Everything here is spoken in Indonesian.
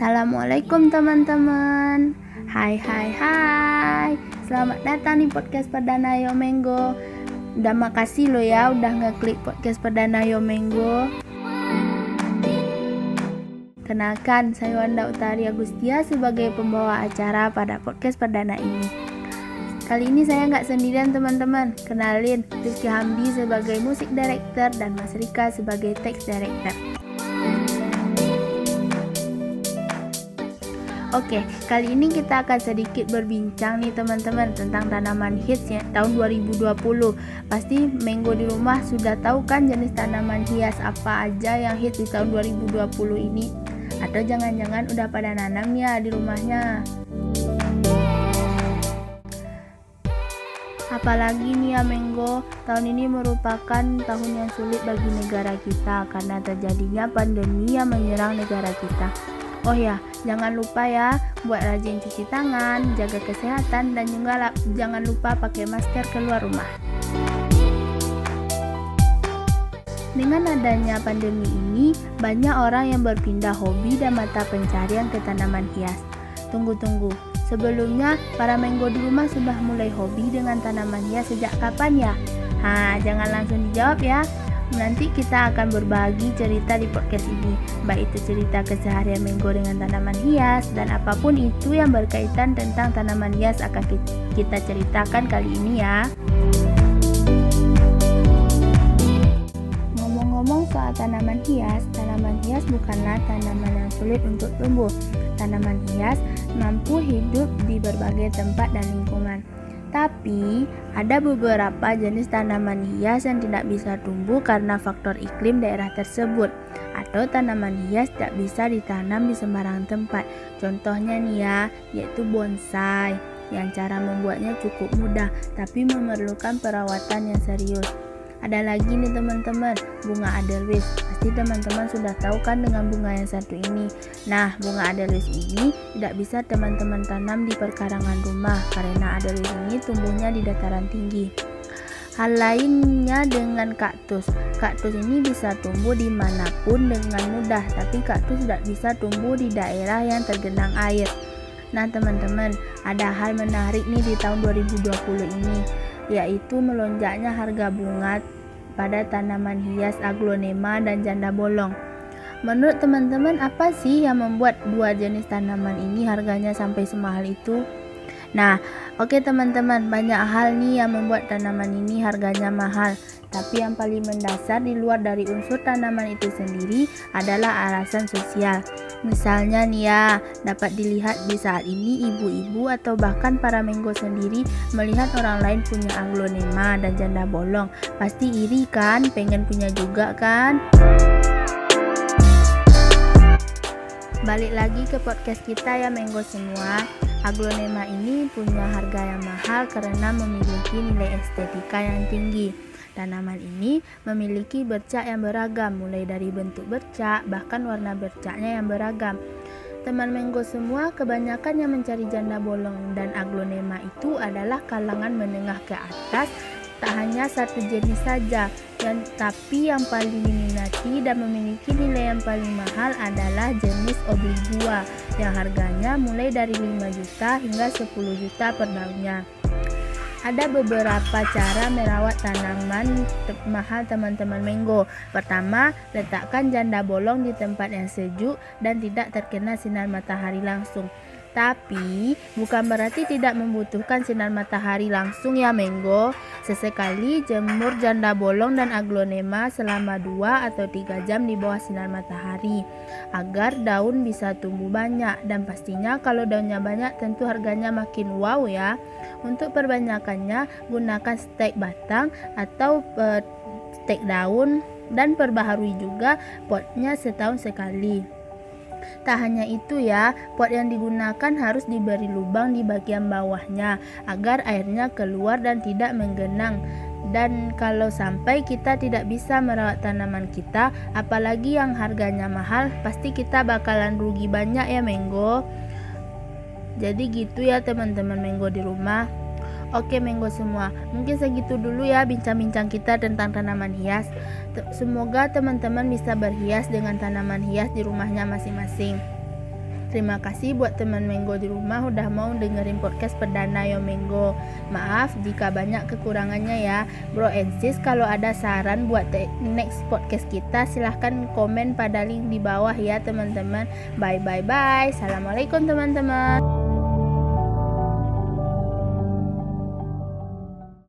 Assalamualaikum teman-teman Hai hai hai Selamat datang di podcast Perdana Yo Menggo Udah makasih lo ya udah ngeklik podcast Perdana Yo Menggo Kenalkan, saya Wanda Utari Agustia sebagai pembawa acara pada podcast perdana ini. Kali ini saya nggak sendirian teman-teman. Kenalin, Rizky Hamdi sebagai musik director dan Mas Rika sebagai text director. Oke, kali ini kita akan sedikit berbincang nih teman-teman tentang tanaman hits ya tahun 2020. Pasti Menggo di rumah sudah tahu kan jenis tanaman hias apa aja yang hits di tahun 2020 ini? Atau jangan-jangan udah pada nanam ya di rumahnya? Apalagi nih ya Menggo, tahun ini merupakan tahun yang sulit bagi negara kita karena terjadinya pandemi yang menyerang negara kita. Oh ya, jangan lupa ya buat rajin cuci tangan, jaga kesehatan dan juga jangan lupa pakai masker keluar rumah. Dengan adanya pandemi ini, banyak orang yang berpindah hobi dan mata pencarian ke tanaman hias. Tunggu-tunggu, sebelumnya para menggo di rumah sudah mulai hobi dengan tanaman hias sejak kapan ya? Ha, jangan langsung dijawab ya. Nanti kita akan berbagi cerita di podcast ini, baik itu cerita keseharian Menggo dengan tanaman hias dan apa pun itu yang berkaitan tentang tanaman hias akan kita ceritakan kali ini ya. Ngomong-ngomong soal tanaman hias, tanaman hias bukanlah tanaman yang sulit untuk tumbuh. Tanaman hias mampu hidup di berbagai tempat dan lingkungan. Tapi, ada beberapa jenis tanaman hias yang tidak bisa tumbuh karena faktor iklim daerah tersebut atau tanaman hias tidak bisa ditanam di sembarang tempat. Contohnya nih ya, yaitu bonsai yang cara membuatnya cukup mudah tapi memerlukan perawatan yang serius. Ada lagi nih teman-teman, bunga Adelweiss. Pasti teman-teman sudah tahu kan dengan bunga yang satu ini. Nah, bunga Adelweiss ini tidak bisa teman-teman tanam di perkarangan rumah karena Adelweiss ini tumbuhnya di dataran tinggi. Hal lainnya dengan kaktus. Kaktus ini bisa tumbuh di mana pun dengan mudah, tapi kaktus tidak bisa tumbuh di daerah yang tergenang air. Nah teman-teman, ada hal menarik nih di tahun 2020 ini yaitu melonjaknya harga bunga pada tanaman hias aglonema dan janda bolong. Menurut teman-teman apa sih yang membuat dua jenis tanaman ini harganya sampai semahal itu? Nah, oke okay teman-teman, banyak hal nih yang membuat tanaman ini harganya mahal. Tapi yang paling mendasar di luar dari unsur tanaman itu sendiri adalah alasan sosial. Misalnya nih ya, dapat dilihat di saat ini ibu-ibu atau bahkan para menggo sendiri melihat orang lain punya aglonema dan janda bolong. Pasti iri kan, pengen punya juga kan? Balik lagi ke podcast kita ya Menggo semua. Aglonema ini punya harga yang mahal karena memiliki nilai estetika yang tinggi. Tanaman ini memiliki bercak yang beragam, mulai dari bentuk bercak bahkan warna bercaknya yang beragam. Teman Menggo semua kebanyakan yang mencari janda bolong dan aglonema itu adalah kalangan menengah ke atas tak hanya satu jenis saja yang tapi yang paling diminati dan memiliki nilai yang paling mahal adalah jenis obligua yang harganya mulai dari 5 juta hingga 10 juta per daunnya. Ada beberapa cara merawat tanaman mahal teman-teman Menggo. Pertama, letakkan janda bolong di tempat yang sejuk dan tidak terkena sinar matahari langsung. Tapi bukan berarti tidak membutuhkan sinar matahari langsung ya Menggo. Sesekali jemur janda bolong dan aglonema selama 2 atau 3 jam di bawah sinar matahari agar daun bisa tumbuh banyak dan pastinya kalau daunnya banyak tentu harganya makin wow ya. Untuk perbanyakannya gunakan stek batang atau uh, stek daun dan perbaharui juga potnya setahun sekali. Tak hanya itu ya, pot yang digunakan harus diberi lubang di bagian bawahnya agar airnya keluar dan tidak menggenang. Dan kalau sampai kita tidak bisa merawat tanaman kita, apalagi yang harganya mahal, pasti kita bakalan rugi banyak ya Menggo. Jadi gitu ya teman-teman Menggo di rumah. Oke Menggo semua, mungkin segitu dulu ya bincang-bincang kita tentang tanaman hias. Semoga teman-teman bisa berhias dengan tanaman hias di rumahnya masing-masing. Terima kasih buat teman Menggo di rumah udah mau dengerin podcast perdana Yo Menggo. Maaf jika banyak kekurangannya ya. Bro and sis kalau ada saran buat next podcast kita silahkan komen pada link di bawah ya teman-teman. Bye bye bye. Assalamualaikum teman-teman.